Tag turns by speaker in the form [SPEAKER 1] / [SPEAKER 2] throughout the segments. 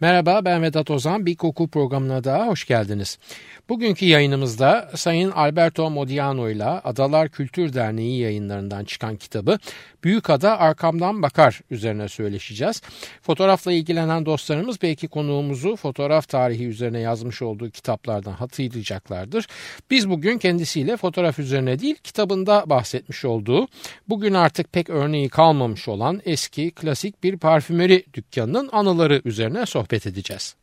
[SPEAKER 1] Merhaba ben Vedat Ozan. Bir koku programına daha hoş geldiniz. Bugünkü yayınımızda Sayın Alberto Modiano ile Adalar Kültür Derneği yayınlarından çıkan kitabı Büyük Ada Arkamdan Bakar üzerine söyleşeceğiz. Fotoğrafla ilgilenen dostlarımız belki konuğumuzu fotoğraf tarihi üzerine yazmış olduğu kitaplardan hatırlayacaklardır. Biz bugün kendisiyle fotoğraf üzerine değil kitabında bahsetmiş olduğu bugün artık pek örneği kalmamış olan eski klasik bir parfümeri dükkanının anıları üzerine sohbet edeceğiz.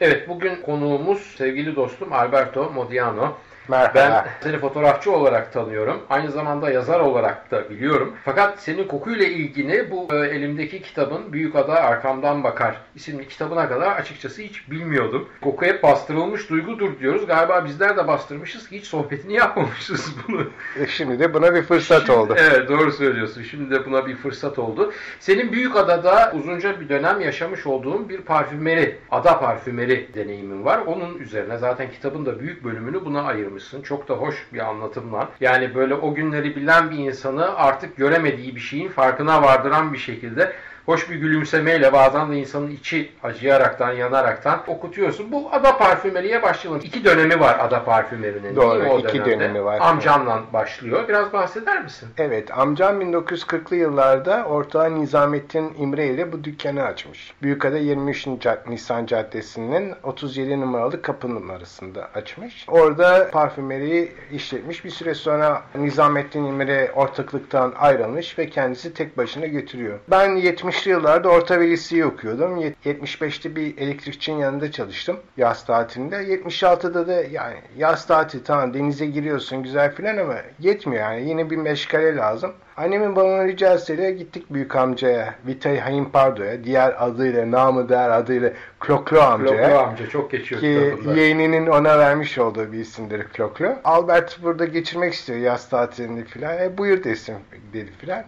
[SPEAKER 1] Evet bugün konuğumuz sevgili dostum Alberto Modiano.
[SPEAKER 2] Merhaba.
[SPEAKER 1] Ben seni fotoğrafçı olarak tanıyorum. Aynı zamanda yazar olarak da biliyorum. Fakat senin kokuyla ilgili bu e, elimdeki kitabın Büyük Ada Arkamdan Bakar isimli kitabına kadar açıkçası hiç bilmiyordum. Koku hep bastırılmış duygudur diyoruz. Galiba bizler de bastırmışız ki hiç sohbetini yapmamışız bunu.
[SPEAKER 2] E şimdi de buna bir fırsat
[SPEAKER 1] Şimdi-
[SPEAKER 2] oldu.
[SPEAKER 1] Evet doğru söylüyorsun. Şimdi de buna bir fırsat oldu. Senin Büyük Adada uzunca bir dönem yaşamış olduğun bir parfümeri, ada parfümeri deneyimin var. Onun üzerine zaten kitabın da büyük bölümünü buna ayırmışsın. Çok da hoş bir anlatımla. Yani böyle o günleri bilen bir insanı artık göremediği bir şeyin farkına vardıran bir şekilde hoş bir gülümsemeyle bazen de insanın içi acıyaraktan, yanaraktan okutuyorsun. Bu ada parfümeriye başlayalım. İki dönemi var ada parfümerinin.
[SPEAKER 2] Doğru, iki
[SPEAKER 1] dönemde?
[SPEAKER 2] dönemi var.
[SPEAKER 1] Amcanla başlıyor. Biraz bahseder misin?
[SPEAKER 2] Evet, amcam 1940'lı yıllarda Ortağı Nizamettin İmre ile bu dükkanı açmış. Büyükada 23 Cad- Nisan Caddesi'nin 37 numaralı kapı numarasında açmış. Orada parfümeriyi işletmiş. Bir süre sonra Nizamettin İmre ortaklıktan ayrılmış ve kendisi tek başına götürüyor. Ben 70'li yıllarda orta ve liseyi okuyordum. Yet- 75'te bir elektrikçinin yanında çalıştım yaz tatilinde. 76'da da yani yaz tatili tamam denize giriyorsun güzel filan ama yetmiyor yani yine bir meşgale lazım. Annemin bana ricasıyla gittik büyük amcaya, Vitay Hayimpardo'ya, diğer adıyla, namı değer adıyla Kloklo amcaya.
[SPEAKER 1] Kloklo amca çok geçiyor
[SPEAKER 2] Ki
[SPEAKER 1] kitabında.
[SPEAKER 2] yeğeninin ona vermiş olduğu bir isimdir Kloklo. Albert burada geçirmek istiyor yaz tatilini filan. E buyur desin dedi filan.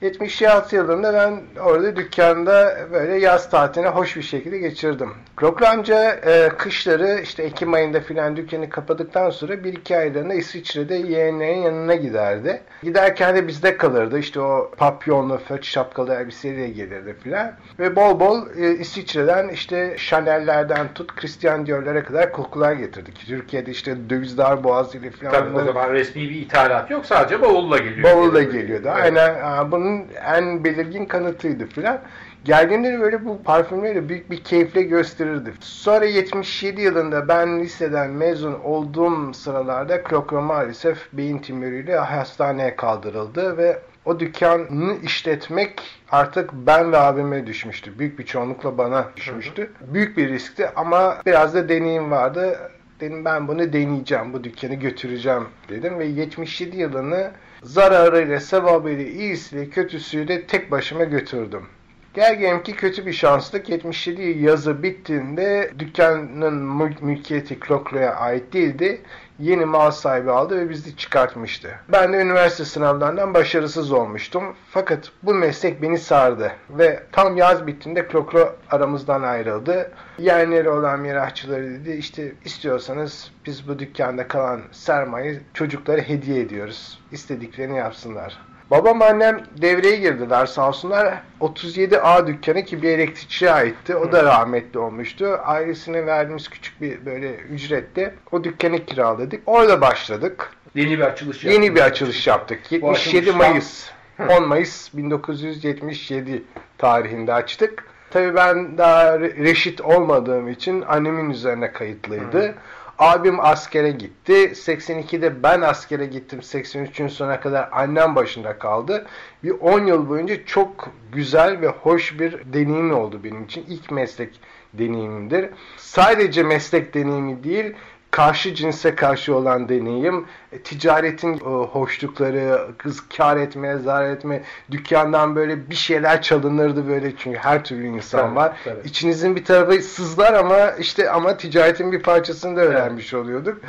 [SPEAKER 2] 76 yılında ben orada dükkanda böyle yaz tatilini hoş bir şekilde geçirdim. Kloklo amca e, kışları işte Ekim ayında filan dükkanı kapadıktan sonra bir iki aylığına İsviçre'de yeğenlerin yanına giderdi. Giderken de bizde kalırdı. İşte o papyonlu, föç şapkalı elbiseyle gelirdi filan. Ve bol bol e, İsviçre'den işte Chanel'lerden tut Christian Dior'lara kadar kokular getirdik. Türkiye'de işte döviz darboğazı ile filan.
[SPEAKER 1] Tabii o zaman resmi bir ithalat yok. Sadece bavulla geliyor.
[SPEAKER 2] Bavulla
[SPEAKER 1] Evet.
[SPEAKER 2] geliyordu. Aynen aa, bunun en belirgin kanıtıydı filan. Geldiğinde böyle bu parfümleri büyük bir keyifle gösterirdi. Sonra 77 yılında ben liseden mezun olduğum sıralarda Klokro maalesef beyin tümörüyle hastaneye kaldırıldı ve o dükkanı işletmek artık ben ve abime düşmüştü. Büyük bir çoğunlukla bana düşmüştü. Büyük bir riskti ama biraz da deneyim vardı. Dedim ben bunu deneyeceğim, bu dükkanı götüreceğim dedim ve 77 yılını zararıyla, sevabıyla, iyisiyle, kötüsüyle tek başıma götürdüm. Gel ki kötü bir şanslık 77 yazı bittiğinde dükkanın mül- mülkiyeti Kloklo'ya ait değildi. Yeni mal sahibi aldı ve bizi çıkartmıştı. Ben de üniversite sınavlarından başarısız olmuştum. Fakat bu meslek beni sardı. Ve tam yaz bittiğinde Kloklo aramızdan ayrıldı. Yeğenleri olan mirasçıları dedi işte istiyorsanız biz bu dükkanda kalan sermayeyi çocuklara hediye ediyoruz. İstediklerini yapsınlar. Babam annem devreye girdiler sağ olsunlar. 37A dükkanı ki bir elektrikçiye aitti. O da rahmetli olmuştu. Ailesine verdiğimiz küçük bir böyle ücrette o dükkanı kiraladık. Orada başladık.
[SPEAKER 1] Yeni bir açılış
[SPEAKER 2] Yeni
[SPEAKER 1] yaptınız.
[SPEAKER 2] bir açılış yaptık.
[SPEAKER 1] Bu
[SPEAKER 2] 77
[SPEAKER 1] açılışta-
[SPEAKER 2] Mayıs. 10 Mayıs 1977 tarihinde açtık. Tabii ben daha re- reşit olmadığım için annemin üzerine kayıtlıydı. Abim askere gitti. 82'de ben askere gittim. 83'ün sonuna kadar annem başında kaldı. Bir 10 yıl boyunca çok güzel ve hoş bir deneyim oldu benim için. İlk meslek deneyimimdir. Sadece meslek deneyimi değil, karşı cinse karşı olan deneyim, e, ticaretin e, hoşlukları, kız kar etme, zarar etme, dükkandan böyle bir şeyler çalınırdı böyle çünkü her türlü insan
[SPEAKER 1] Tabii,
[SPEAKER 2] var.
[SPEAKER 1] tabii.
[SPEAKER 2] İçinizin bir tarafı sızlar ama işte ama ticaretin bir parçasını da öğrenmiş oluyorduk.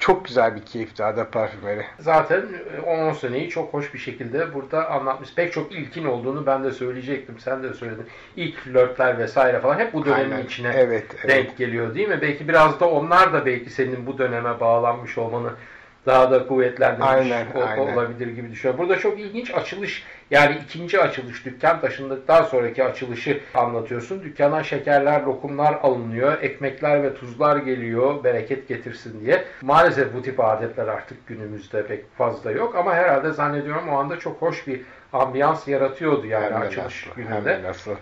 [SPEAKER 2] Çok güzel bir keyifti Ada parfümeri.
[SPEAKER 1] Zaten 10 seneyi çok hoş bir şekilde burada anlatmış. Pek çok ilkin olduğunu ben de söyleyecektim. Sen de söyledin. İlk flörtler vesaire falan hep bu dönemin
[SPEAKER 2] Aynen.
[SPEAKER 1] içine
[SPEAKER 2] Evet,
[SPEAKER 1] denk
[SPEAKER 2] evet.
[SPEAKER 1] geliyor değil mi? Belki biraz da onlar da belki senin bu döneme bağlanmış olmanı daha da kuvvetlendirmiş
[SPEAKER 2] Aynen,
[SPEAKER 1] o-
[SPEAKER 2] aynen.
[SPEAKER 1] olabilir gibi düşünüyorum. Burada çok ilginç açılış yani ikinci açılış dükkan taşındıktan sonraki açılışı anlatıyorsun. Dükkana şekerler, lokumlar alınıyor, ekmekler ve tuzlar geliyor bereket getirsin diye. Maalesef bu tip adetler artık günümüzde pek fazla yok ama herhalde zannediyorum o anda çok hoş bir ambiyans yaratıyordu yani
[SPEAKER 2] Hem de
[SPEAKER 1] açılış
[SPEAKER 2] nasıl,
[SPEAKER 1] gününde.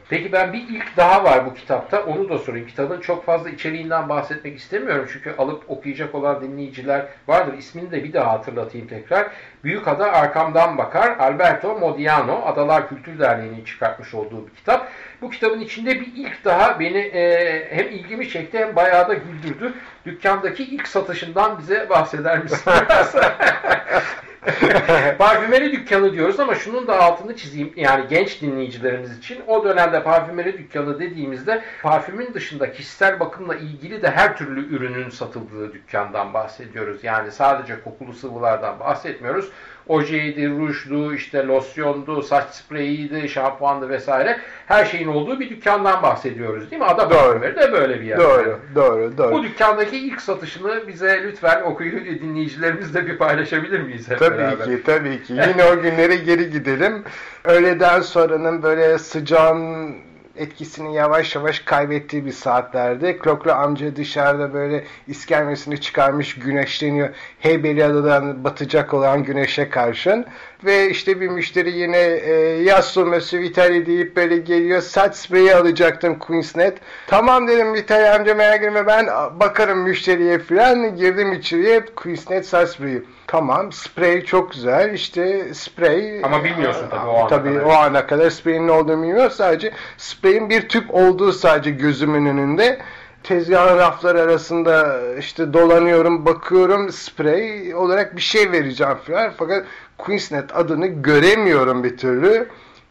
[SPEAKER 1] Peki ben bir ilk daha var bu kitapta. Onu da sorayım. Kitabın çok fazla içeriğinden bahsetmek istemiyorum. Çünkü alıp okuyacak olan dinleyiciler vardır. İsmini de bir daha hatırlatayım tekrar. Büyük Ada Arkamdan Bakar. Alberto Modiano. Adalar Kültür Derneği'nin çıkartmış olduğu bir kitap. Bu kitabın içinde bir ilk daha beni e, hem ilgimi çekti hem bayağı da güldürdü. Dükkandaki ilk satışından bize bahseder misin? parfümeri dükkanı diyoruz ama şunun da altını çizeyim. Yani genç dinleyicilerimiz için o dönemde parfümeri dükkanı dediğimizde parfümün dışında kişisel bakımla ilgili de her türlü ürünün satıldığı dükkandan bahsediyoruz. Yani sadece kokulu sıvılardan bahsetmiyoruz. Ojeydi, rujdu, işte losyondu, saç spreyiydi, şampuandı vesaire. Her şeyin olduğu bir dükkandan bahsediyoruz değil mi? Ada
[SPEAKER 2] Doğru.
[SPEAKER 1] de böyle bir yer.
[SPEAKER 2] Doğru, doğru, doğru.
[SPEAKER 1] Bu dükkandaki ilk satışını bize lütfen okuyucu dinleyicilerimizle bir paylaşabilir miyiz hep
[SPEAKER 2] Tabii
[SPEAKER 1] beraber?
[SPEAKER 2] ki, tabii ki. Yine o günlere geri gidelim. Öğleden sonranın böyle sıcağın etkisini yavaş yavaş kaybettiği bir saatlerde Kroklu amca dışarıda böyle iskelmesini çıkarmış güneşleniyor. Heybeliada'dan batacak olan güneşe karşın. Ve işte bir müşteri yine e, Yasso Mösyö Vitali deyip böyle geliyor. Saç spreyi alacaktım Queensnet. Tamam dedim Vitali amca merak etme ben bakarım müşteriye falan. Girdim içeriye Queensnet saç spreyi. Tamam sprey çok güzel işte sprey.
[SPEAKER 1] Ama bilmiyorsun tabii o ana
[SPEAKER 2] Tabii
[SPEAKER 1] kadar.
[SPEAKER 2] o ana kadar spreyin ne olduğunu bilmiyor. Sadece spreyin bir tüp olduğu sadece gözümün önünde. Tezgahın rafları arasında işte dolanıyorum, bakıyorum sprey olarak bir şey vereceğim falan. Fakat Queensnet adını göremiyorum bir türlü.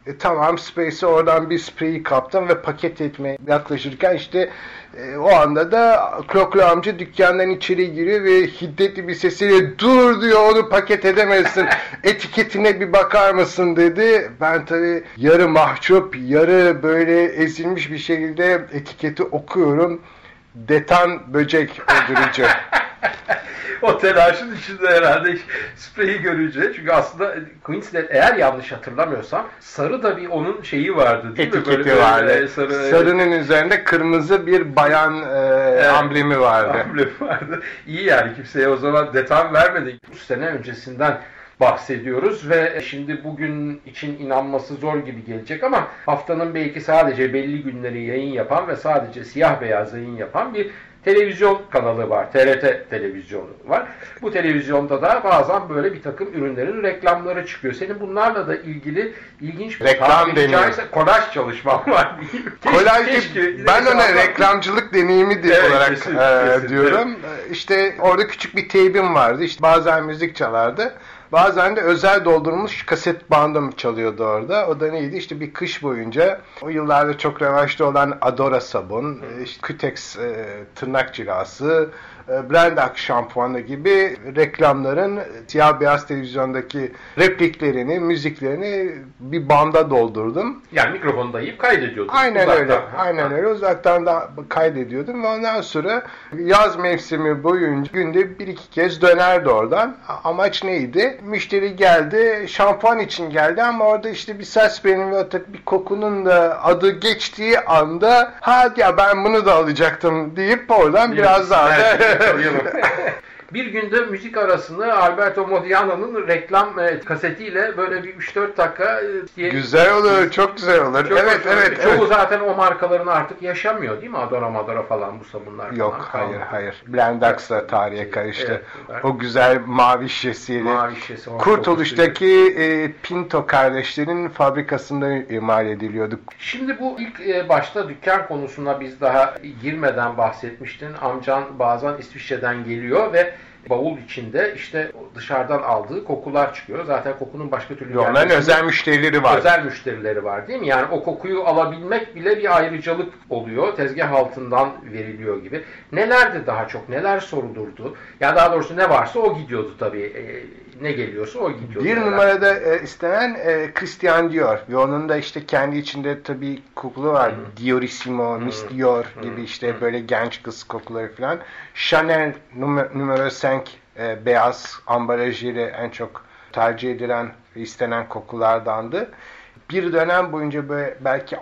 [SPEAKER 2] E, tamam Space'e oradan bir spreyi kaptım ve paket etmeye yaklaşırken işte e, o anda da Kroklu amca dükkandan içeri giriyor ve hiddetli bir sesiyle dur diyor onu paket edemezsin etiketine bir bakar mısın dedi. Ben tabi yarı mahcup yarı böyle ezilmiş bir şekilde etiketi okuyorum. Detan böcek öldürücü.
[SPEAKER 1] o telaşın içinde herhalde spreyi görünce çünkü aslında Queensland eğer yanlış hatırlamıyorsam sarı da bir onun şeyi vardı değil mi?
[SPEAKER 2] Etiketi
[SPEAKER 1] Böyle- böyle
[SPEAKER 2] vardı.
[SPEAKER 1] sarı,
[SPEAKER 2] Sarının üzerinde kırmızı bir bayan e, amblemi vardı.
[SPEAKER 1] Amblemi vardı. İyi yani kimseye o zaman detam vermedi. 3 sene öncesinden bahsediyoruz ve şimdi bugün için inanması zor gibi gelecek ama haftanın belki sadece belli günleri yayın yapan ve sadece siyah beyaz yayın yapan bir televizyon kanalı var. TRT televizyonu var. Bu televizyonda da bazen böyle bir takım ürünlerin reklamları çıkıyor. Senin bunlarla da ilgili ilginç bir
[SPEAKER 2] Reklam
[SPEAKER 1] caizse kolaj çalışman var. Keşke-
[SPEAKER 2] ki ben ona reklamcılık deneyimi de
[SPEAKER 1] Evet,
[SPEAKER 2] olarak
[SPEAKER 1] kesin,
[SPEAKER 2] e,
[SPEAKER 1] kesin,
[SPEAKER 2] diyorum. E, İşte orada küçük bir teybim vardı. İşte bazen müzik çalardı. Bazen de özel doldurulmuş kaset bandım çalıyordu orada. O da neydi? İşte bir kış boyunca o yıllarda çok revaçta olan Adora sabun, işte Kütex e, tırnak cilası, e, Blendak şampuanı gibi reklamların siyah beyaz televizyondaki repliklerini, müziklerini bir banda doldurdum.
[SPEAKER 1] Yani mikrofonu dayayıp kaydediyordun.
[SPEAKER 2] Aynen
[SPEAKER 1] uzaktan.
[SPEAKER 2] öyle. Aynen öyle. Uzaktan da kaydediyordum ve ondan sonra yaz mevsimi boyunca günde bir iki kez dönerdi oradan. Amaç neydi? Müşteri geldi, şampuan için geldi ama orada işte bir ses benim ve bir kokunun da adı geçtiği anda hadi ya ben bunu da alacaktım deyip oradan biraz daha da tranquilo.
[SPEAKER 1] bir günde müzik arasını Alberto Modiano'nun reklam e, kasetiyle böyle bir 3-4 dakika e, diye
[SPEAKER 2] güzel olur, çok güzel olur.
[SPEAKER 1] Çok
[SPEAKER 2] evet,
[SPEAKER 1] olur.
[SPEAKER 2] evet,
[SPEAKER 1] Çoğu
[SPEAKER 2] evet.
[SPEAKER 1] zaten o markaların artık yaşamıyor değil mi? Adora Madora falan bu sabunlar
[SPEAKER 2] Yok,
[SPEAKER 1] falan.
[SPEAKER 2] hayır, hayır. Blendax'la tarihe karıştı.
[SPEAKER 1] Evet.
[SPEAKER 2] O güzel mavi şişesiyle.
[SPEAKER 1] Mavi şişesi,
[SPEAKER 2] Kurtuluş'taki e, Pinto kardeşlerin fabrikasında imal ediliyordu.
[SPEAKER 1] Şimdi bu ilk e, başta dükkan konusuna biz daha girmeden bahsetmiştin. Amcan bazen İsviçre'den geliyor ve bavul içinde işte dışarıdan aldığı kokular çıkıyor. Zaten kokunun başka türlü
[SPEAKER 2] Onların
[SPEAKER 1] gelmesinde
[SPEAKER 2] özel müşterileri var.
[SPEAKER 1] özel müşterileri var değil mi? Yani o kokuyu alabilmek bile bir ayrıcalık oluyor. Tezgah altından veriliyor gibi. Nelerdi daha çok? Neler sorulurdu? Ya daha doğrusu ne varsa o gidiyordu tabii. Ne geliyorsa o gidiyordu.
[SPEAKER 2] Bir numarada e, istenen e, Christian Dior ve onun da işte kendi içinde tabii kokulu var. Diorissimo, Miss Dior gibi işte böyle genç kız kokuları falan. Chanel numara 5 e, beyaz ambalajıyla en çok tercih edilen istenen kokulardandı. Bir dönem boyunca böyle belki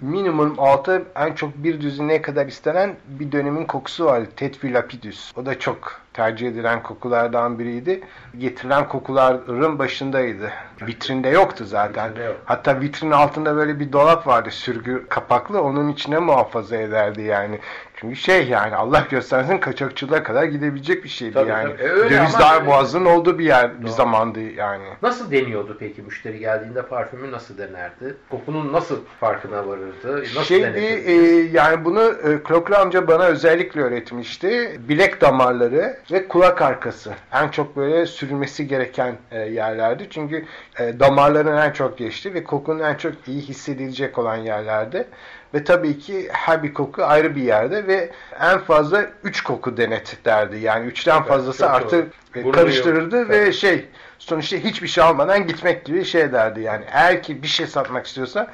[SPEAKER 2] minimum 6 en çok bir düzineye kadar istenen bir dönemin kokusu vardı. Tetfil Lapidus. O da çok tercih edilen kokulardan biriydi. Getirilen kokuların başındaydı. Vitrinde yoktu zaten.
[SPEAKER 1] Vitrinde yok.
[SPEAKER 2] Hatta vitrinin altında böyle bir dolap vardı sürgü kapaklı. Onun içine muhafaza ederdi yani. Çünkü şey yani Allah göstersin kaçakçılığa kadar gidebilecek bir şeydi
[SPEAKER 1] Tabii,
[SPEAKER 2] yani.
[SPEAKER 1] tabii. E, öyle
[SPEAKER 2] Döviz
[SPEAKER 1] ama-
[SPEAKER 2] dar boğazının olduğu bir yer bir
[SPEAKER 1] Doğru.
[SPEAKER 2] zamandı yani.
[SPEAKER 1] Nasıl deniyordu peki müşteri geldiğinde parfümü nasıl denerdi? Kokunun nasıl farkına varırdı? Nasıl
[SPEAKER 2] Şeydi e, yani bunu e, Kroklu amca bana özellikle öğretmişti. Bilek damarları ve kulak arkası. En çok böyle sürülmesi gereken e, yerlerdi. Çünkü e, damarların en çok geçti ve kokunun en çok iyi hissedilecek olan yerlerdi. Ve tabii ki her bir koku ayrı bir yerde ve en fazla 3 koku denet derdi. Yani 3'ten
[SPEAKER 1] Süper,
[SPEAKER 2] fazlası
[SPEAKER 1] çok
[SPEAKER 2] artı
[SPEAKER 1] doğru.
[SPEAKER 2] e, karıştırırdı
[SPEAKER 1] yok.
[SPEAKER 2] ve
[SPEAKER 1] Tabii.
[SPEAKER 2] şey sonuçta hiçbir şey almadan gitmek gibi şey derdi. Yani eğer ki bir şey satmak istiyorsa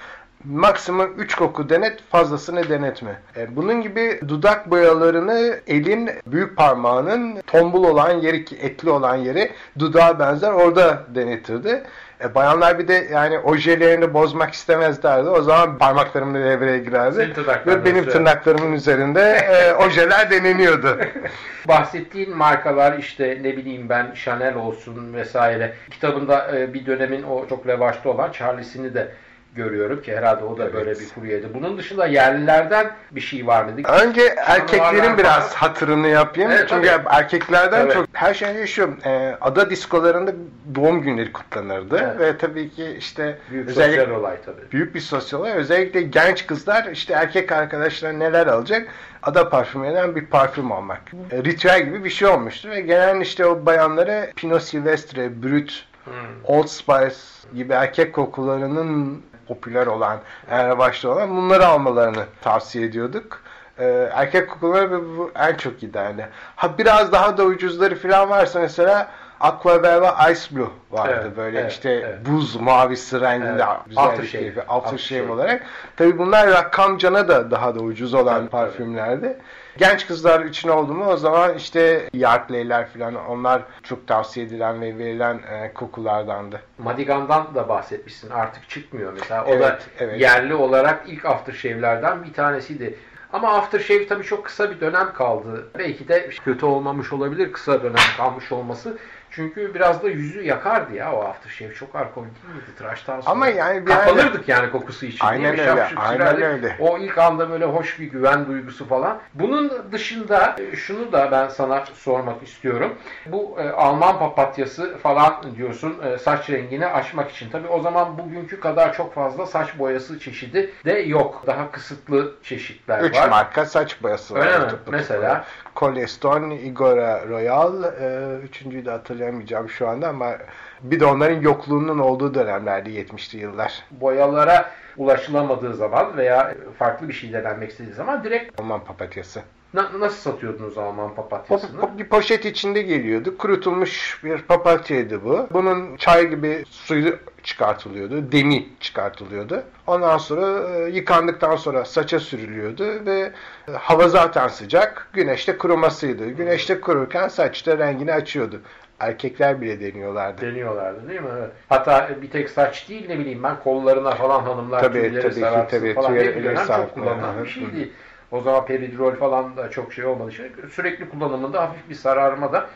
[SPEAKER 2] maksimum 3 koku denet fazlasını denetme. E, bunun gibi dudak boyalarını elin büyük parmağının tombul olan yeri ki etli olan yeri dudağa benzer orada denetirdi. E, bayanlar bir de yani ojelerini bozmak istemezlerdi. O zaman parmaklarım da devreye girerdi. Ve benim tırnaklarımın üzerinde e, ojeler deneniyordu.
[SPEAKER 1] Bahsettiğin markalar işte ne bileyim ben Chanel olsun vesaire. Kitabında e, bir dönemin o çok revaçta olan Charles'ini de görüyorum ki herhalde o da
[SPEAKER 2] Evet.
[SPEAKER 1] böyle bir kuryeydi. Bunun dışında yerlilerden bir şey var mıydı?
[SPEAKER 2] Önce erkeklerin biraz
[SPEAKER 1] falan.
[SPEAKER 2] hatırını yapayım.
[SPEAKER 1] Evet,
[SPEAKER 2] Çünkü
[SPEAKER 1] tabii.
[SPEAKER 2] erkeklerden
[SPEAKER 1] Tabii.
[SPEAKER 2] çok her şey önce şu e, ada diskolarında doğum günleri kutlanırdı
[SPEAKER 1] Evet.
[SPEAKER 2] ve tabii ki işte
[SPEAKER 1] Büyük
[SPEAKER 2] özellikle
[SPEAKER 1] sosyal olay tabii.
[SPEAKER 2] büyük bir sosyal olay. Özellikle genç kızlar işte erkek arkadaşlar neler alacak? Ada parfümerinden bir parfüm almak. E, ritüel gibi bir şey olmuştu ve genelde işte o bayanlara Pinot Silvestre, Brut,
[SPEAKER 1] Hmm.
[SPEAKER 2] Old Spice gibi erkek kokularının popüler olan, en revaçta olan bunları almalarını tavsiye ediyorduk. Ee, erkek kokuları en çok giderli. Ha biraz daha da ucuzları falan varsa mesela Aqua Velva Ice Blue vardı
[SPEAKER 1] Evet,
[SPEAKER 2] böyle
[SPEAKER 1] evet,
[SPEAKER 2] işte
[SPEAKER 1] evet.
[SPEAKER 2] buz mavisi renginde
[SPEAKER 1] Evet.
[SPEAKER 2] güzel bir
[SPEAKER 1] Aftershave.
[SPEAKER 2] keyfi.
[SPEAKER 1] Aftershave.
[SPEAKER 2] Aftershave olarak. Tabi bunlar rakamcana da daha da ucuz olan
[SPEAKER 1] Tabii,
[SPEAKER 2] parfümlerdi. Genç kızlar için oldu mu o zaman işte Yardley'ler falan onlar çok tavsiye edilen ve verilen e, kokulardandı.
[SPEAKER 1] Madigan'dan da bahsetmişsin. Artık çıkmıyor mesela. O
[SPEAKER 2] Evet,
[SPEAKER 1] da
[SPEAKER 2] evet.
[SPEAKER 1] yerli olarak ilk aftershave'lerden bir tanesiydi. Ama aftershave tabii çok kısa bir dönem kaldı. Belki de kötü olmamış olabilir kısa dönem kalmış olması. Çünkü biraz da yüzü yakardı ya o aftershave. Çok alkol değil miydi tıraştan sonra?
[SPEAKER 2] Ama yani bir
[SPEAKER 1] Kapanırdık yani kokusu için.
[SPEAKER 2] Aynen öyle,
[SPEAKER 1] Şapşık
[SPEAKER 2] aynen
[SPEAKER 1] sürerdik.
[SPEAKER 2] öyle.
[SPEAKER 1] O ilk anda böyle hoş bir güven duygusu falan. Bunun dışında e, şunu da ben sana sormak istiyorum. Bu e, Alman papatyası falan diyorsun e, saç rengini açmak için. Tabii o zaman bugünkü kadar çok fazla saç boyası çeşidi de yok. Daha kısıtlı çeşitler
[SPEAKER 2] Üç
[SPEAKER 1] var.
[SPEAKER 2] marka saç boyası var.
[SPEAKER 1] Öyle mi? Mesela?
[SPEAKER 2] Coleston, Igora Royal, e, üçüncüyü de hatırlayamayacağım şu anda ama bir de onların yokluğunun olduğu dönemlerde 70'li yıllar.
[SPEAKER 1] Boyalara ulaşılamadığı zaman veya farklı bir şey denenmek istediği zaman direkt
[SPEAKER 2] Alman papatyası.
[SPEAKER 1] na- nasıl satıyordunuz Alman
[SPEAKER 2] Po-
[SPEAKER 1] papatyasını?
[SPEAKER 2] po- bir poşet içinde geliyordu. Kurutulmuş bir papatyaydı bu. Bunun çay gibi suyu çıkartılıyordu. Demi çıkartılıyordu. Ondan sonra e, yıkandıktan sonra saça sürülüyordu ve e, hava zaten sıcak. Güneşte kurumasıydı. Güneşte kururken saçta rengini açıyordu. Erkekler bile deniyorlardı.
[SPEAKER 1] Deniyorlardı değil mi? Evet. Hatta bir tek saç değil ne bileyim ben kollarına falan hanımlar
[SPEAKER 2] Tabii,
[SPEAKER 1] tüyleri
[SPEAKER 2] tabii ki,
[SPEAKER 1] saratsın
[SPEAKER 2] tabii,
[SPEAKER 1] falan
[SPEAKER 2] tüyleri
[SPEAKER 1] diye bir dönem çok kullanılan bir şeydi. O zaman peridrol falan da çok şey olmadığı için sürekli kullanımında hafif bir sararma da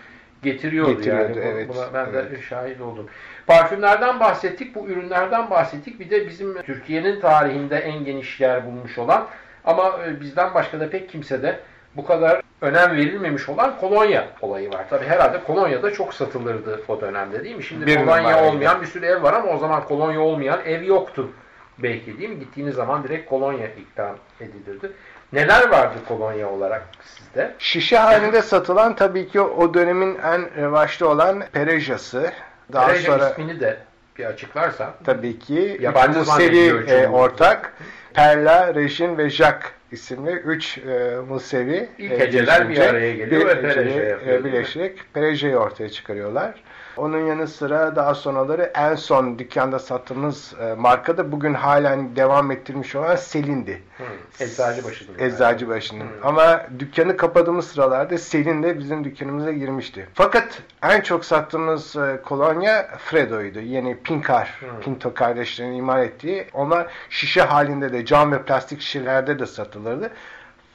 [SPEAKER 1] getiriyordu,
[SPEAKER 2] Getiriyordu,
[SPEAKER 1] yani.
[SPEAKER 2] Evet,
[SPEAKER 1] Buna ben de
[SPEAKER 2] evet.
[SPEAKER 1] şahit oldum. Parfümlerden bahsettik, bu ürünlerden bahsettik. Bir de bizim Türkiye'nin tarihinde en geniş yer bulmuş olan ama e, bizden başka da pek kimse de bu kadar önem verilmemiş olan kolonya olayı var. Tabi herhalde kolonya da çok satılırdı o dönemde değil mi? Şimdi
[SPEAKER 2] Bir
[SPEAKER 1] kolonya olmayan bir sürü ev var ama o zaman kolonya olmayan ev yoktu belki değil mi? Gittiğiniz zaman direkt kolonya ikram edilirdi. Neler vardı kolonya olarak sizde?
[SPEAKER 2] Şişe halinde satılan tabii ki o dönemin en revaçta olan Perejası.
[SPEAKER 1] Daha Pereja sonra ismini de bir açıklarsa.
[SPEAKER 2] Tabii ki
[SPEAKER 1] yabancı
[SPEAKER 2] seri e, ortak. Perla, Rejin ve Jack isimli üç e, Musevi
[SPEAKER 1] İlk e, heceler bir araya geliyor bir ve Pereja
[SPEAKER 2] birleşerek Pereja'yı ortaya çıkarıyorlar. Onun yanı sıra daha sonraları en son dükkanda sattığımız e, marka bugün halen devam ettirmiş olan Selin'di.
[SPEAKER 1] Hmm. Eczacıbaşı'nın.
[SPEAKER 2] Eczacıbaşı'nın. Hmm. Ama dükkanı kapadığımız sıralarda Selin de bizim dükkanımıza girmişti. Fakat en çok sattığımız e, kolonya Fredo'ydu. Yeni Pinkar, hmm. Pinto kardeşlerinin imal ettiği. Onlar şişe halinde de cam ve plastik şişelerde de satılırdı.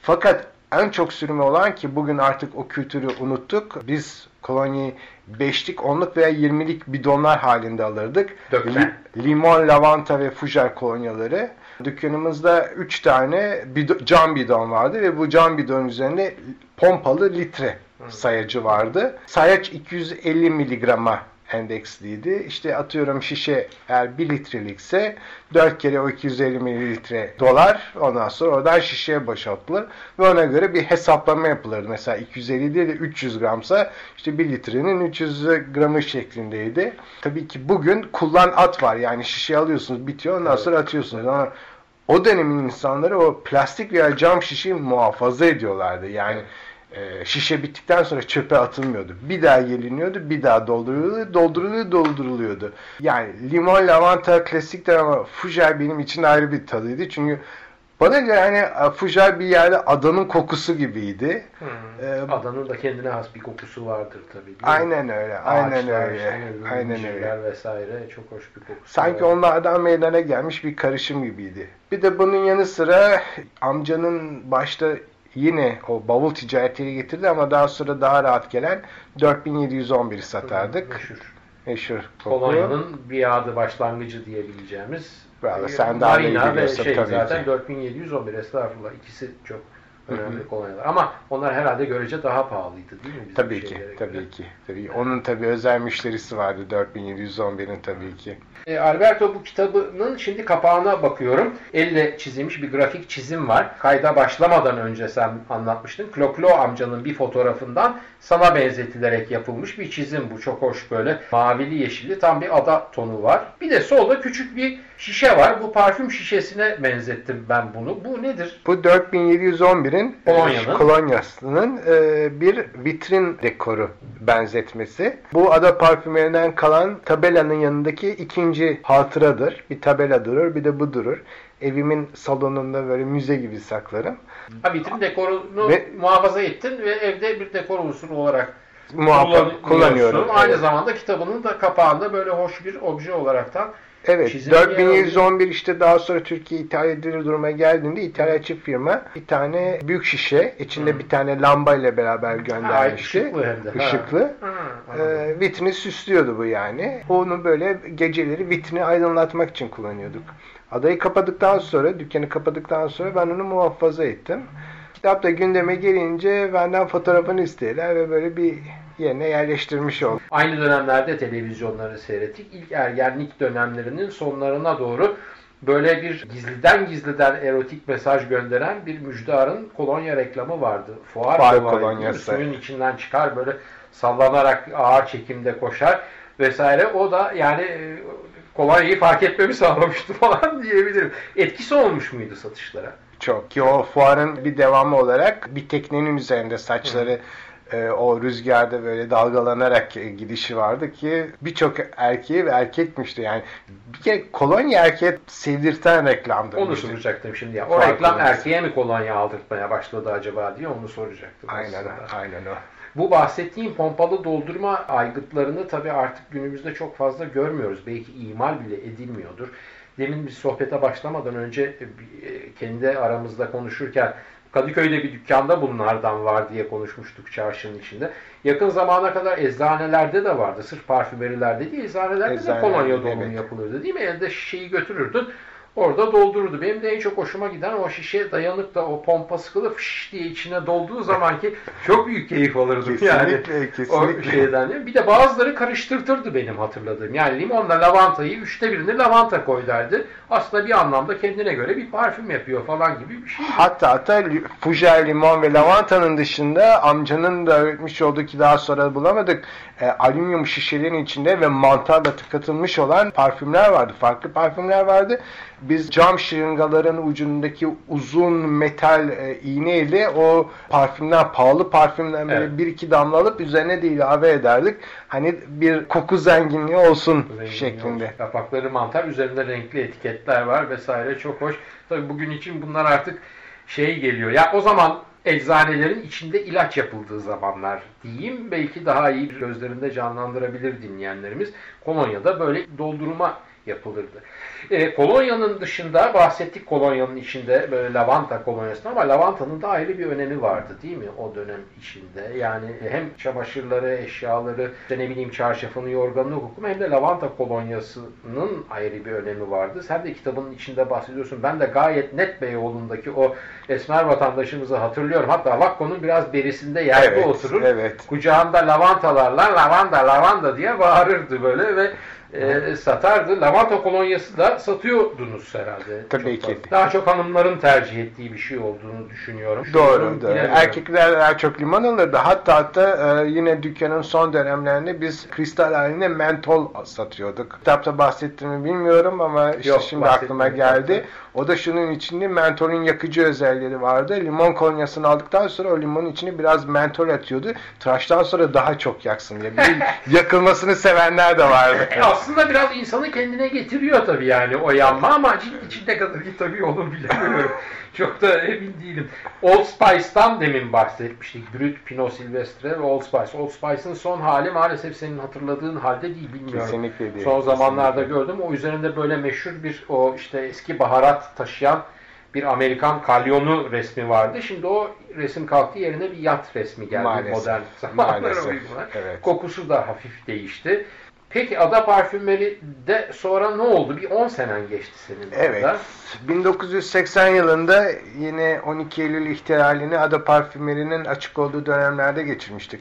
[SPEAKER 2] Fakat en çok sürümü olan ki bugün artık o kültürü unuttuk. Biz kolonyayı beşlik, onluk veya yirmilik bidonlar halinde alırdık.
[SPEAKER 1] Dökme.
[SPEAKER 2] Limon, lavanta ve fujar kolonyaları. Dükkanımızda 3 tane bidon, cam bidon vardı ve bu cam bidon üzerinde pompalı litre sayacı vardı. Sayaç 250 miligrama endeksliydi. İşte atıyorum şişe eğer 1 litrelikse 4 kere o 250 mililitre dolar ondan sonra oradan şişeye boşaltılır ve ona göre bir hesaplama yapılırdı. Mesela 250 değil de 300 gramsa işte 1 litrenin 300 gramı şeklindeydi. Tabii ki bugün kullan at var yani şişe alıyorsunuz bitiyor ondan sonra atıyorsunuz ama o dönemin insanları o plastik veya cam şişeyi muhafaza ediyorlardı. Yani evet e, şişe bittikten sonra çöpe atılmıyordu. Bir daha geliniyordu, bir daha dolduruluyordu, dolduruluyordu, dolduruluyordu. Yani limon, lavanta klasiktir ama fujar benim için ayrı bir tadıydı. Çünkü bana göre hani fujar bir yerde adanın kokusu gibiydi.
[SPEAKER 1] Hmm. Ee, adanın da kendine has bir kokusu vardır tabii.
[SPEAKER 2] Aynen öyle, aynen Ağaçlar, öyle. Işte, aynen
[SPEAKER 1] öyle. vesaire çok hoş bir kokusu
[SPEAKER 2] Sanki var. onlardan meydana gelmiş bir karışım gibiydi. Bir de bunun yanı sıra amcanın başta yine o bavul ticaretiyle getirdi ama daha sonra daha rahat gelen 4711 satardık.
[SPEAKER 1] Meşhur.
[SPEAKER 2] Meşhur.
[SPEAKER 1] Polonya'nın bir adı başlangıcı diyebileceğimiz.
[SPEAKER 2] Bravo, sen daha iyi biliyorsun
[SPEAKER 1] şey,
[SPEAKER 2] tabii
[SPEAKER 1] zaten ki. 4711 estağfurullah ikisi çok önemli kolonyalar. Ama onlar herhalde görece daha pahalıydı değil mi?
[SPEAKER 2] Bizim tabii ki, tabii göre? ki. Tabii. Onun tabii özel müşterisi vardı 4711'in tabii ki.
[SPEAKER 1] E, Alberto bu kitabının şimdi kapağına bakıyorum. Elle çizilmiş bir grafik çizim var. Kayda başlamadan önce sen anlatmıştın. Kloklo amcanın bir fotoğrafından sana benzetilerek yapılmış bir çizim bu. Çok hoş böyle mavili yeşilli tam bir ada tonu var. Bir de solda küçük bir şişe var. Bu parfüm şişesine benzettim ben bunu. Bu nedir?
[SPEAKER 2] Bu 4711'in Kolonya'nın, kolonyasının e, bir vitrin dekoru benzetmesi. Bu ada parfümerinden kalan tabelanın yanındaki ikinci hatıradır. Bir tabela durur bir de bu durur. Evimin salonunda böyle müze gibi saklarım.
[SPEAKER 1] Ha vitrin dekorunu ve, muhafaza ettin ve evde bir dekor unsuru olarak
[SPEAKER 2] muhafaza kullanıyorum.
[SPEAKER 1] Aynı evet. zamanda kitabının da kapağında böyle hoş bir obje olaraktan
[SPEAKER 2] Evet 4111 işte daha sonra Türkiye ithal edilir duruma geldiğinde ithalatçı firma bir tane büyük şişe içinde hmm. bir tane lamba ile beraber göndermişti.
[SPEAKER 1] Ha, ışıklı hem de.
[SPEAKER 2] Işıklı. Ha. Ee, vitrini süslüyordu bu yani. Onu böyle geceleri vitrini aydınlatmak için kullanıyorduk. Adayı kapadıktan sonra, dükkanı kapadıktan sonra ben onu muhafaza ettim. Kitap da gündeme gelince benden fotoğrafını istediler ve böyle bir yerine yerleştirmiş oldu.
[SPEAKER 1] Aynı dönemlerde televizyonları seyrettik. İlk ergenlik dönemlerinin sonlarına doğru böyle bir gizliden gizliden erotik mesaj gönderen bir müjdarın kolonya reklamı vardı. Fuar,
[SPEAKER 2] Fuar kolonyası.
[SPEAKER 1] Suyun içinden çıkar böyle sallanarak ağır çekimde koşar vesaire. O da yani e, kolonyayı fark etmemi sağlamıştı falan diyebilirim. Etkisi olmuş muydu satışlara?
[SPEAKER 2] Çok. Ki o fuarın bir devamı olarak bir teknenin üzerinde saçları e, o rüzgarda böyle dalgalanarak e, gidişi vardı ki birçok erkeği ve erkekmişti yani bir kere kolonya erkeğe sevdirten reklamdı.
[SPEAKER 1] Onu soracaktım şimdi ya. O reklam erkeğe mi kolonya aldırtmaya başladı acaba diye onu soracaktım.
[SPEAKER 2] Aynen aslında. aynen o.
[SPEAKER 1] Bu bahsettiğim pompalı doldurma aygıtlarını tabii artık günümüzde çok fazla görmüyoruz. Belki imal bile edilmiyordur. Demin bir sohbete başlamadan önce e, kendi aramızda konuşurken Kadıköy'de bir dükkanda bunlardan var diye konuşmuştuk çarşının içinde. Yakın zamana kadar eczanelerde de vardı. Sırf parfümerilerde değil, eczanelerde Eczane, de kolonya dolumu evet. yapılırdı değil mi? Elde şişeyi götürürdün. Orada doldururdu. Benim de en çok hoşuma giden o şişe dayanıp da o pompa sıkılı fış diye içine dolduğu zaman ki çok büyük keyif alırdım yani.
[SPEAKER 2] Kesinlikle,
[SPEAKER 1] O
[SPEAKER 2] kesinlikle.
[SPEAKER 1] şeyden. Bir de bazıları karıştırtırdı benim hatırladığım. Yani limonla lavantayı üçte birini lavanta koy derdi. Aslında bir anlamda kendine göre bir parfüm yapıyor falan gibi bir şey.
[SPEAKER 2] Hatta hatta fujer, limon ve lavantanın dışında amcanın da öğretmiş olduğu ki daha sonra bulamadık e, alüminyum şişelerin içinde ve mantarla tıkatılmış olan parfümler vardı. Farklı parfümler vardı. Biz cam şırıngaların ucundaki uzun metal e, iğneyle o parfümden, pahalı parfümden böyle
[SPEAKER 1] Evet.
[SPEAKER 2] bir iki damla alıp üzerine de ilave ederdik. Hani bir koku zenginliği olsun
[SPEAKER 1] Zengin
[SPEAKER 2] şeklinde.
[SPEAKER 1] olmuş. Kapakları mantar, üzerinde renkli etiketler var vesaire. Çok hoş. Tabii bugün için bunlar artık şey geliyor. Ya o zaman eczanelerin içinde ilaç yapıldığı zamanlar diyeyim. Belki daha iyi gözlerinde canlandırabilir dinleyenlerimiz. Kolonya'da böyle doldurma yapılırdı. E, kolonyanın dışında bahsettik kolonyanın içinde böyle lavanta kolonyası ama lavantanın da ayrı bir önemi vardı değil mi o dönem içinde? Yani hem çamaşırları, eşyaları, işte ne bileyim çarşafını, yorganını hukumu hem de lavanta kolonyasının ayrı bir önemi vardı. Sen de kitabının içinde bahsediyorsun. Ben de gayet net Beyoğlu'ndaki o esmer vatandaşımızı hatırlıyorum. Hatta Vakko'nun biraz berisinde yerde
[SPEAKER 2] Evet,
[SPEAKER 1] oturur.
[SPEAKER 2] evet.
[SPEAKER 1] Kucağında lavantalarla lavanda lavanda diye bağırırdı böyle ve e, satardı. Lavanta kolonyası da satıyordunuz herhalde.
[SPEAKER 2] Tabii
[SPEAKER 1] Çok
[SPEAKER 2] ki.
[SPEAKER 1] fazla. Daha çok hanımların tercih ettiği bir şey olduğunu düşünüyorum.
[SPEAKER 2] Doğru, doğru.
[SPEAKER 1] bilemiyorum.
[SPEAKER 2] Erkekler daha çok limon alırdı. Hatta hatta e, yine dükkanın son dönemlerinde biz kristal halinde mentol satıyorduk. Kitapta bahsettiğimi bilmiyorum ama işte
[SPEAKER 1] Yok,
[SPEAKER 2] şimdi aklıma geldi. O da şunun içinde mentolün yakıcı özellikleri vardı. Limon kolonyasını aldıktan sonra o limonun içine biraz mentol atıyordu. Tıraştan sonra daha çok yaksın diye. Bir yakılmasını sevenler de vardı.
[SPEAKER 1] Aslında biraz insanı kendine getiriyor tabii yani o yanma ama cilt içinde kadar ki tabii onu bilemiyorum. Çok da emin değilim. Old Spice'tan demin bahsetmiştik. Brut, Pinot Silvestre ve Old Spice. Old Spice'ın son hali maalesef senin hatırladığın halde değil bilmiyorum.
[SPEAKER 2] Kesinlikle değil.
[SPEAKER 1] Son zamanlarda
[SPEAKER 2] Kesinlikle.
[SPEAKER 1] gördüm. O üzerinde böyle meşhur bir o işte eski baharat taşıyan bir Amerikan kalyonu resmi vardı. Şimdi o resim kalktı yerine bir yat resmi geldi
[SPEAKER 2] Maalesef.
[SPEAKER 1] modern zamanlara
[SPEAKER 2] Maalesef. Evet.
[SPEAKER 1] Kokusu da hafif değişti. Peki Ada Parfümeri de sonra ne oldu? Bir 10 senen geçti senin
[SPEAKER 2] Evet.
[SPEAKER 1] orada.
[SPEAKER 2] 1980 yılında yine 12 Eylül ihtilalini Ada Parfümeri'nin açık olduğu dönemlerde geçirmiştik.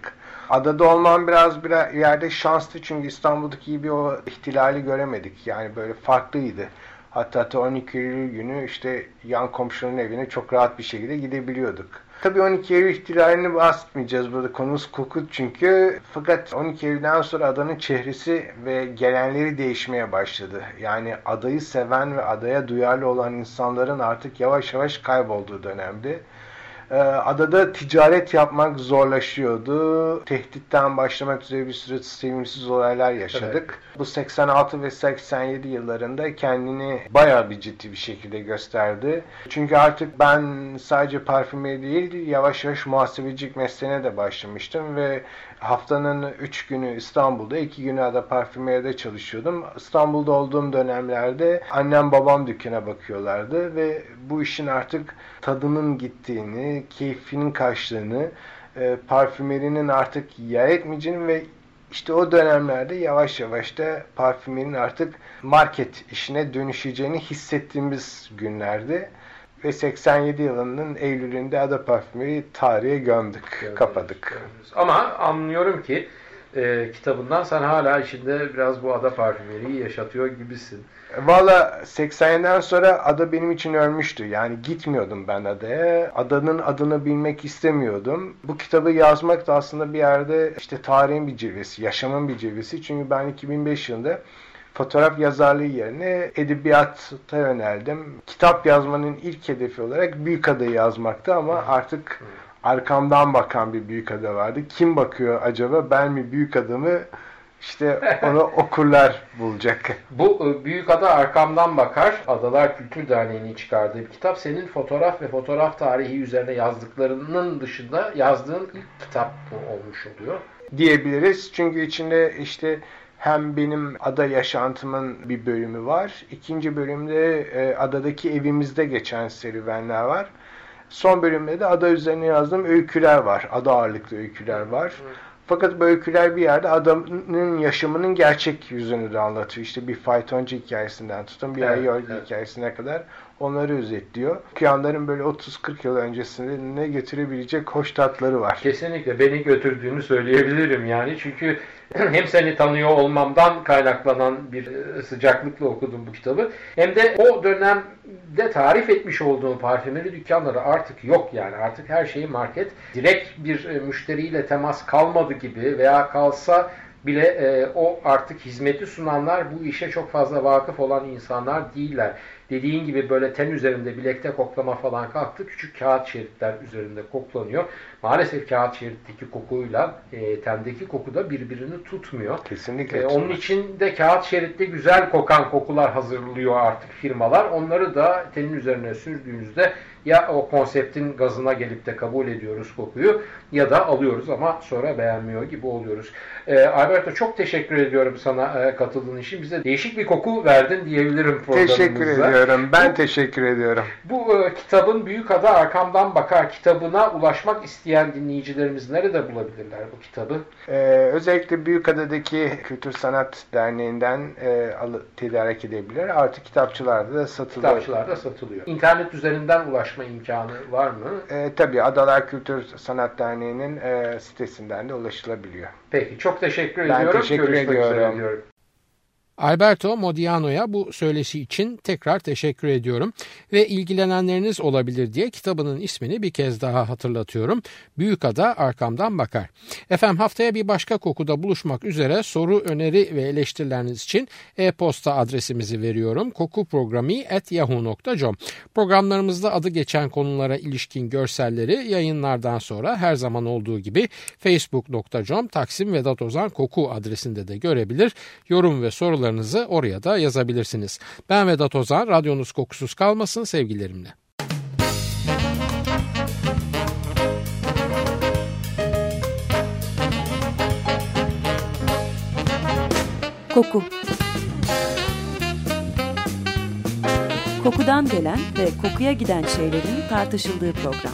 [SPEAKER 2] Adada olmam biraz bir yerde şanslı çünkü İstanbul'daki gibi o ihtilali göremedik. Yani böyle farklıydı. Hatta 12 Eylül günü işte yan komşunun evine çok rahat bir şekilde gidebiliyorduk. Tabii 12 Eylül ihtilalini bahsetmeyeceğiz burada konumuz koku çünkü fakat 12 Eylül'den sonra adanın çehresi ve gelenleri değişmeye başladı. Yani adayı seven ve adaya duyarlı olan insanların artık yavaş yavaş kaybolduğu dönemdi. Ee, Adada ticaret yapmak zorlaşıyordu. Tehditten başlamak üzere bir sürü sevimsiz olaylar yaşadık. Bu 86 ve 87 yıllarında kendini bayağı bir ciddi bir şekilde gösterdi. Çünkü artık ben sadece parfümeri değil yavaş yavaş muhasebecilik mesleğine de başlamıştım ve haftanın 3 günü İstanbul'da, 2 günü Ada Parfümeri'de çalışıyordum. İstanbul'da olduğum dönemlerde annem babam dükkana bakıyorlardı ve bu işin artık tadının gittiğini, keyfinin kaçtığını, e, parfümerinin artık yer etmeyeceğini ve işte o dönemlerde yavaş yavaş da parfümerin artık market işine dönüşeceğini hissettiğimiz günlerdi. Ve 87 yılının Eylül'ünde Ada Parfümeri tarihe gömdük, kapadık.
[SPEAKER 1] Ama anlıyorum ki e, kitabından sen hala içinde biraz bu ada parfümeriyi yaşatıyor gibisin.
[SPEAKER 2] Valla 87'den sonra ada benim için ölmüştü. Yani gitmiyordum ben adaya. Adanın adını bilmek istemiyordum. Bu kitabı yazmak da aslında bir yerde işte tarihin bir cilvesi, yaşamın bir cilvesi. Çünkü ben 2005 yılında fotoğraf yazarlığı yerine edebiyata yöneldim. Kitap yazmanın ilk hedefi olarak Büyükada'yı yazmaktı ama artık arkamdan bakan bir Büyükada vardı. Kim bakıyor acaba? Ben mi Büyükada mı? İşte onu okurlar bulacak.
[SPEAKER 1] Bu e, Büyük Ada Arkamdan Bakar, Adalar Kültür Derneği'nin çıkardığı bir kitap. Senin fotoğraf ve fotoğraf tarihi üzerine yazdıklarının dışında yazdığın ilk kitap olmuş oluyor?
[SPEAKER 2] diyebiliriz. Çünkü içinde işte hem benim ada yaşantımın bir bölümü var. İkinci bölümde e, adadaki evimizde geçen serüvenler var. Son bölümde de ada üzerine yazdığım öyküler var. Ada ağırlıklı öyküler var. Fakat bu öyküler bir yerde adamın yaşamının gerçek yüzünü de anlatıyor. İşte bir faytoncu hikayesinden tutun bir
[SPEAKER 1] Evet,
[SPEAKER 2] evet,
[SPEAKER 1] evet.
[SPEAKER 2] hikayesine kadar onları özetliyor. Okuyanların böyle 30-40 yıl öncesinde ne getirebilecek hoş tatları var.
[SPEAKER 1] Kesinlikle beni götürdüğünü söyleyebilirim yani çünkü hem seni tanıyor olmamdan kaynaklanan bir e, sıcaklıkla okudum bu kitabı. Hem de o dönemde tarif etmiş olduğum parfümeri dükkanları artık yok yani. Artık her şeyi market direkt bir e, müşteriyle temas kalmadı gibi veya kalsa bile e, o artık hizmeti sunanlar bu işe çok fazla vakıf olan insanlar değiller. Dediğin gibi böyle ten üzerinde bilekte koklama falan kalktı. Küçük kağıt şeritler üzerinde koklanıyor. Maalesef kağıt şeritteki kokuyla e, tendeki koku da birbirini tutmuyor.
[SPEAKER 2] Kesinlikle.
[SPEAKER 1] E, onun için de kağıt şeritte güzel kokan kokular hazırlıyor artık firmalar. Onları da tenin üzerine sürdüğünüzde ya o konseptin gazına gelip de kabul ediyoruz kokuyu ya da alıyoruz ama sonra beğenmiyor gibi oluyoruz. E, Alberto çok teşekkür ediyorum sana e, katıldığın için. Bize değişik bir koku verdin diyebilirim programımızda.
[SPEAKER 2] Teşekkür ediyorum. Ben teşekkür ediyorum.
[SPEAKER 1] Bu e, kitabın Büyük Ada Arkamdan Bakar kitabına ulaşmak isteyen dinleyicilerimiz nerede bulabilirler bu kitabı?
[SPEAKER 2] Ee, özellikle Büyükada'daki Kültür Sanat Derneği'nden e, alı, tedarik edebilir. Artık kitapçılarda da satılıyor.
[SPEAKER 1] Kitapçılarda satılıyor. İnternet üzerinden ulaşma imkanı var mı?
[SPEAKER 2] E, tabii Adalar Kültür Sanat Derneği'nin e, sitesinden de ulaşılabiliyor.
[SPEAKER 1] Peki çok teşekkür
[SPEAKER 2] Ben
[SPEAKER 1] ediyorum.
[SPEAKER 2] teşekkür
[SPEAKER 1] Görüşmek üzere
[SPEAKER 2] ediyorum.
[SPEAKER 1] diyorum. Alberto Modiano'ya bu söyleşi için tekrar teşekkür ediyorum ve ilgilenenleriniz olabilir diye kitabının ismini bir kez daha hatırlatıyorum. Büyük Ada Arkamdan Bakar. Efendim haftaya bir başka kokuda buluşmak üzere soru, öneri ve eleştirileriniz için e-posta adresimizi veriyorum. kokuprogrami.yahoo.com Programlarımızda adı geçen konulara ilişkin görselleri yayınlardan sonra her zaman olduğu gibi facebook.com Taksim Vedat Ozan Koku adresinde de görebilir. Yorum ve sorularınızı oraya da yazabilirsiniz. Ben Vedat Ozan, radyonuz kokusuz kalmasın sevgilerimle.
[SPEAKER 3] Koku Kokudan gelen ve kokuya giden şeylerin tartışıldığı program.